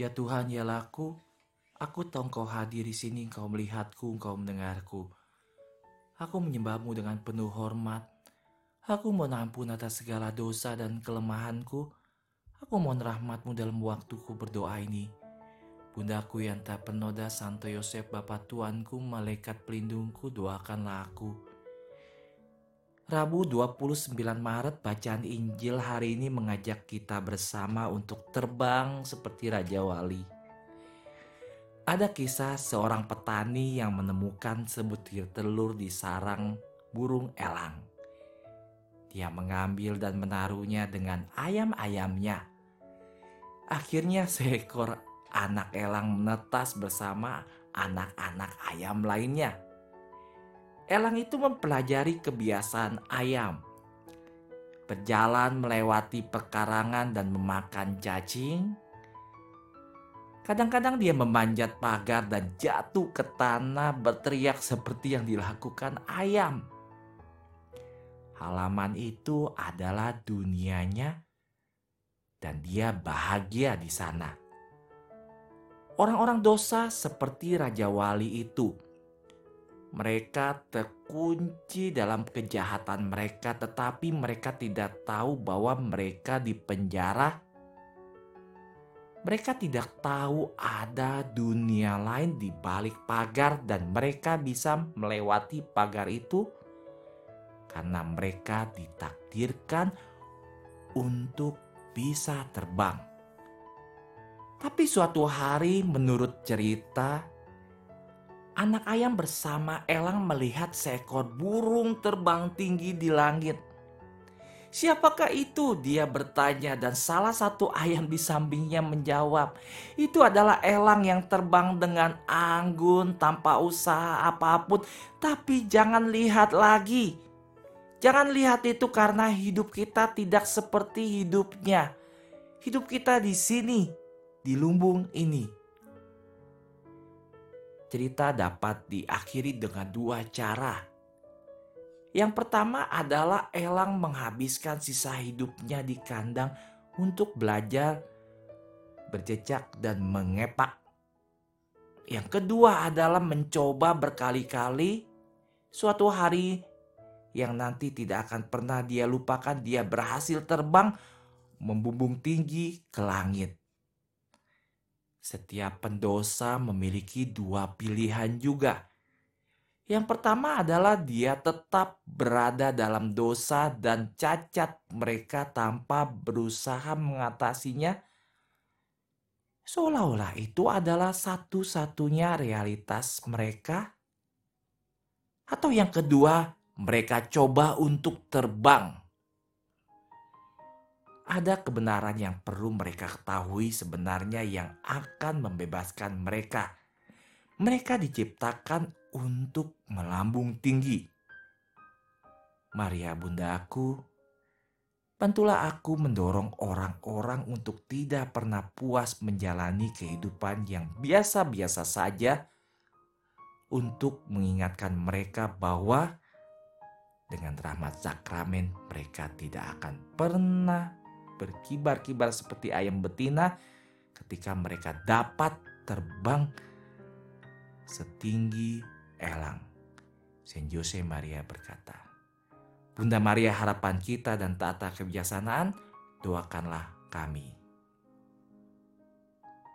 Ya Tuhan, ya laku, aku tahu engkau hadir di sini, engkau melihatku, engkau mendengarku. Aku menyembahmu dengan penuh hormat. Aku mohon ampun atas segala dosa dan kelemahanku. Aku mohon rahmatmu dalam waktuku berdoa ini. Bundaku yang tak penoda Santo Yosef Bapa Tuanku, malaikat pelindungku, doakanlah aku. Rabu 29 Maret bacaan Injil hari ini mengajak kita bersama untuk terbang seperti Raja Wali. Ada kisah seorang petani yang menemukan sebutir telur di sarang burung elang. Dia mengambil dan menaruhnya dengan ayam-ayamnya. Akhirnya seekor anak elang menetas bersama anak-anak ayam lainnya Elang itu mempelajari kebiasaan ayam. Berjalan melewati pekarangan dan memakan cacing. Kadang-kadang dia memanjat pagar dan jatuh ke tanah berteriak seperti yang dilakukan ayam. Halaman itu adalah dunianya dan dia bahagia di sana. Orang-orang dosa seperti Raja Wali itu mereka terkunci dalam kejahatan mereka, tetapi mereka tidak tahu bahwa mereka di penjara. Mereka tidak tahu ada dunia lain di balik pagar, dan mereka bisa melewati pagar itu karena mereka ditakdirkan untuk bisa terbang. Tapi suatu hari, menurut cerita, anak ayam bersama elang melihat seekor burung terbang tinggi di langit. Siapakah itu? Dia bertanya dan salah satu ayam di sampingnya menjawab, "Itu adalah elang yang terbang dengan anggun tanpa usaha apa pun, tapi jangan lihat lagi. Jangan lihat itu karena hidup kita tidak seperti hidupnya. Hidup kita di sini, di lumbung ini." Cerita dapat diakhiri dengan dua cara. Yang pertama adalah elang menghabiskan sisa hidupnya di kandang untuk belajar berjejak dan mengepak. Yang kedua adalah mencoba berkali-kali suatu hari yang nanti tidak akan pernah dia lupakan dia berhasil terbang membumbung tinggi ke langit. Setiap pendosa memiliki dua pilihan juga. Yang pertama adalah dia tetap berada dalam dosa dan cacat mereka tanpa berusaha mengatasinya. Seolah-olah itu adalah satu-satunya realitas mereka. Atau yang kedua, mereka coba untuk terbang ada kebenaran yang perlu mereka ketahui sebenarnya yang akan membebaskan mereka. Mereka diciptakan untuk melambung tinggi. Maria Bunda aku, bantulah aku mendorong orang-orang untuk tidak pernah puas menjalani kehidupan yang biasa-biasa saja untuk mengingatkan mereka bahwa dengan rahmat sakramen mereka tidak akan pernah berkibar-kibar seperti ayam betina ketika mereka dapat terbang setinggi elang. Saint Jose Maria berkata, Bunda Maria harapan kita dan tata kebijaksanaan, doakanlah kami.